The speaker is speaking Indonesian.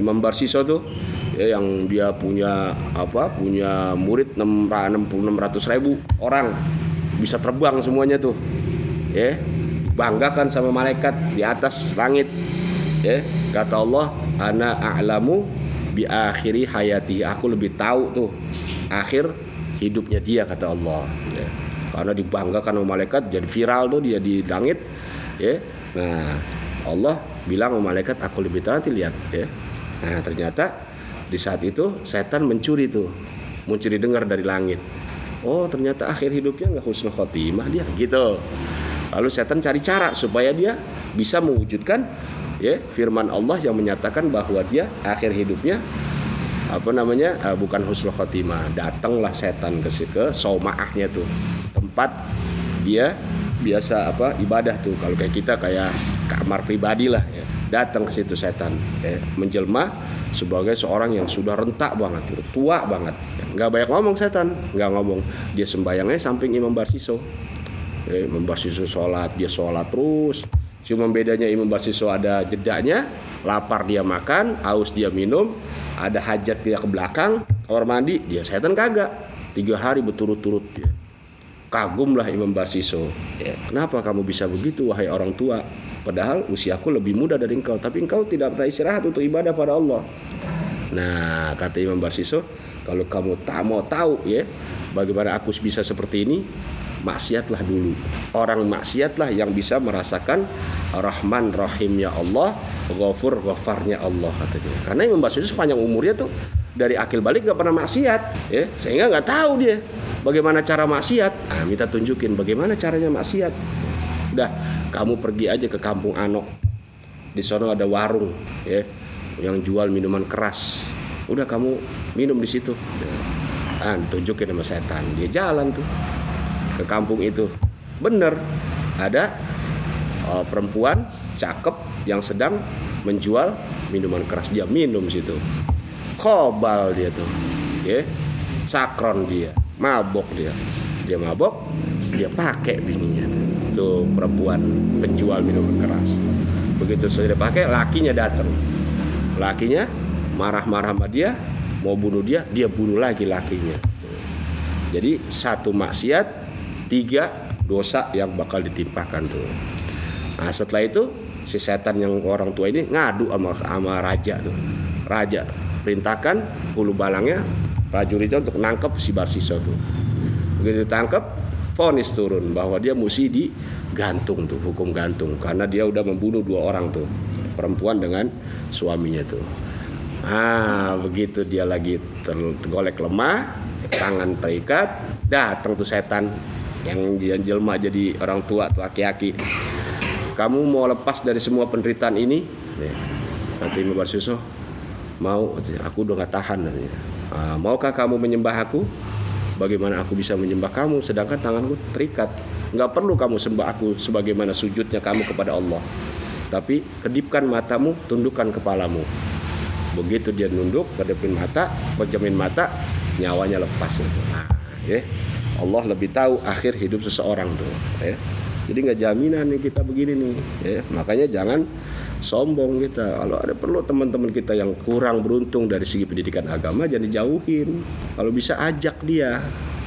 Imam Barsiso tuh ya yang dia punya apa punya murid 600 ribu orang. Bisa terbang semuanya tuh ya. Banggakan sama malaikat di atas langit ya. Kata Allah ana a'lamu bi akhiri hayati aku lebih tahu tuh akhir hidupnya dia kata Allah ya. karena dibanggakan sama malaikat jadi viral tuh dia di langit ya. Nah Allah bilang sama malaikat aku lebih nanti lihat ya. Nah ternyata di saat itu setan mencuri tuh mencuri dengar dari langit. Oh ternyata akhir hidupnya nggak husnul khotimah dia gitu. Lalu setan cari cara supaya dia bisa mewujudkan ya firman Allah yang menyatakan bahwa dia akhir hidupnya apa namanya uh, bukan husnul khotimah. Datanglah setan ke ke saumaahnya tuh tempat dia biasa apa ibadah tuh. Kalau kayak kita kayak kamar pribadi lah ya datang ke situ setan ya, menjelma sebagai seorang yang sudah rentak banget tua banget nggak banyak ngomong setan nggak ngomong dia sembayangnya samping Imam Barsiso ya, Imam Barsiso sholat dia sholat terus Cuma bedanya Imam Basiso ada jedanya, lapar dia makan, haus dia minum, ada hajat dia ke belakang, kamar mandi, dia setan kagak. Tiga hari berturut-turut dia. Kagumlah Imam Basiso. Ya, kenapa kamu bisa begitu wahai orang tua? Padahal usiaku lebih muda dari engkau, tapi engkau tidak pernah istirahat untuk ibadah pada Allah. Nah, kata Imam Basiso, kalau kamu tak mau tahu ya, bagaimana aku bisa seperti ini, maksiatlah dulu. Orang maksiatlah yang bisa merasakan Rahman Rahimnya Allah, Ghafur Ghafarnya Allah katanya. Karena membahas itu sepanjang umurnya tuh dari akil balik gak pernah maksiat, ya sehingga nggak tahu dia bagaimana cara maksiat. Ah, minta tunjukin bagaimana caranya maksiat. Udah, kamu pergi aja ke kampung Anok. Di sana ada warung, ya, yang jual minuman keras. Udah kamu minum di situ. Ah, tunjukin sama setan. Dia jalan tuh ke kampung itu. Bener, ada uh, perempuan cakep yang sedang menjual minuman keras. Dia minum situ. Kobal dia tuh. Ya. Sakron dia, mabok dia. Dia mabok, dia pakai bininya. Tuh perempuan penjual minuman keras. Begitu sudah pakai, lakinya datang. Lakinya marah-marah sama dia, mau bunuh dia, dia bunuh lagi lakinya. Jadi satu maksiat, tiga dosa yang bakal ditimpakan tuh. Nah setelah itu si setan yang orang tua ini ngadu sama, sama raja tuh. Raja perintahkan hulu balangnya prajuritnya untuk nangkep si Barsiso tuh. Begitu ditangkep, vonis turun bahwa dia mesti digantung tuh, hukum gantung karena dia udah membunuh dua orang tuh, perempuan dengan suaminya tuh. Ah, begitu dia lagi tergolek lemah, tangan terikat, datang tuh setan yang jelma jadi orang tua tuh aki-aki. Kamu mau lepas dari semua penderitaan ini? Kata Imam Barsuso, mau. Aku udah gak tahan. Ah, maukah kamu menyembah aku? Bagaimana aku bisa menyembah kamu sedangkan tanganku terikat? Nggak perlu kamu sembah aku sebagaimana sujudnya kamu kepada Allah. Tapi kedipkan matamu, tundukkan kepalamu. Begitu dia nunduk, kedipin mata, pejamin mata, nyawanya lepas. Nah, ya. Allah lebih tahu akhir hidup seseorang tuh. Ya. Jadi nggak jaminan nih kita begini nih. Ya. Makanya jangan sombong kita. Kalau ada perlu teman-teman kita yang kurang beruntung dari segi pendidikan agama, jangan dijauhin. Kalau bisa ajak dia.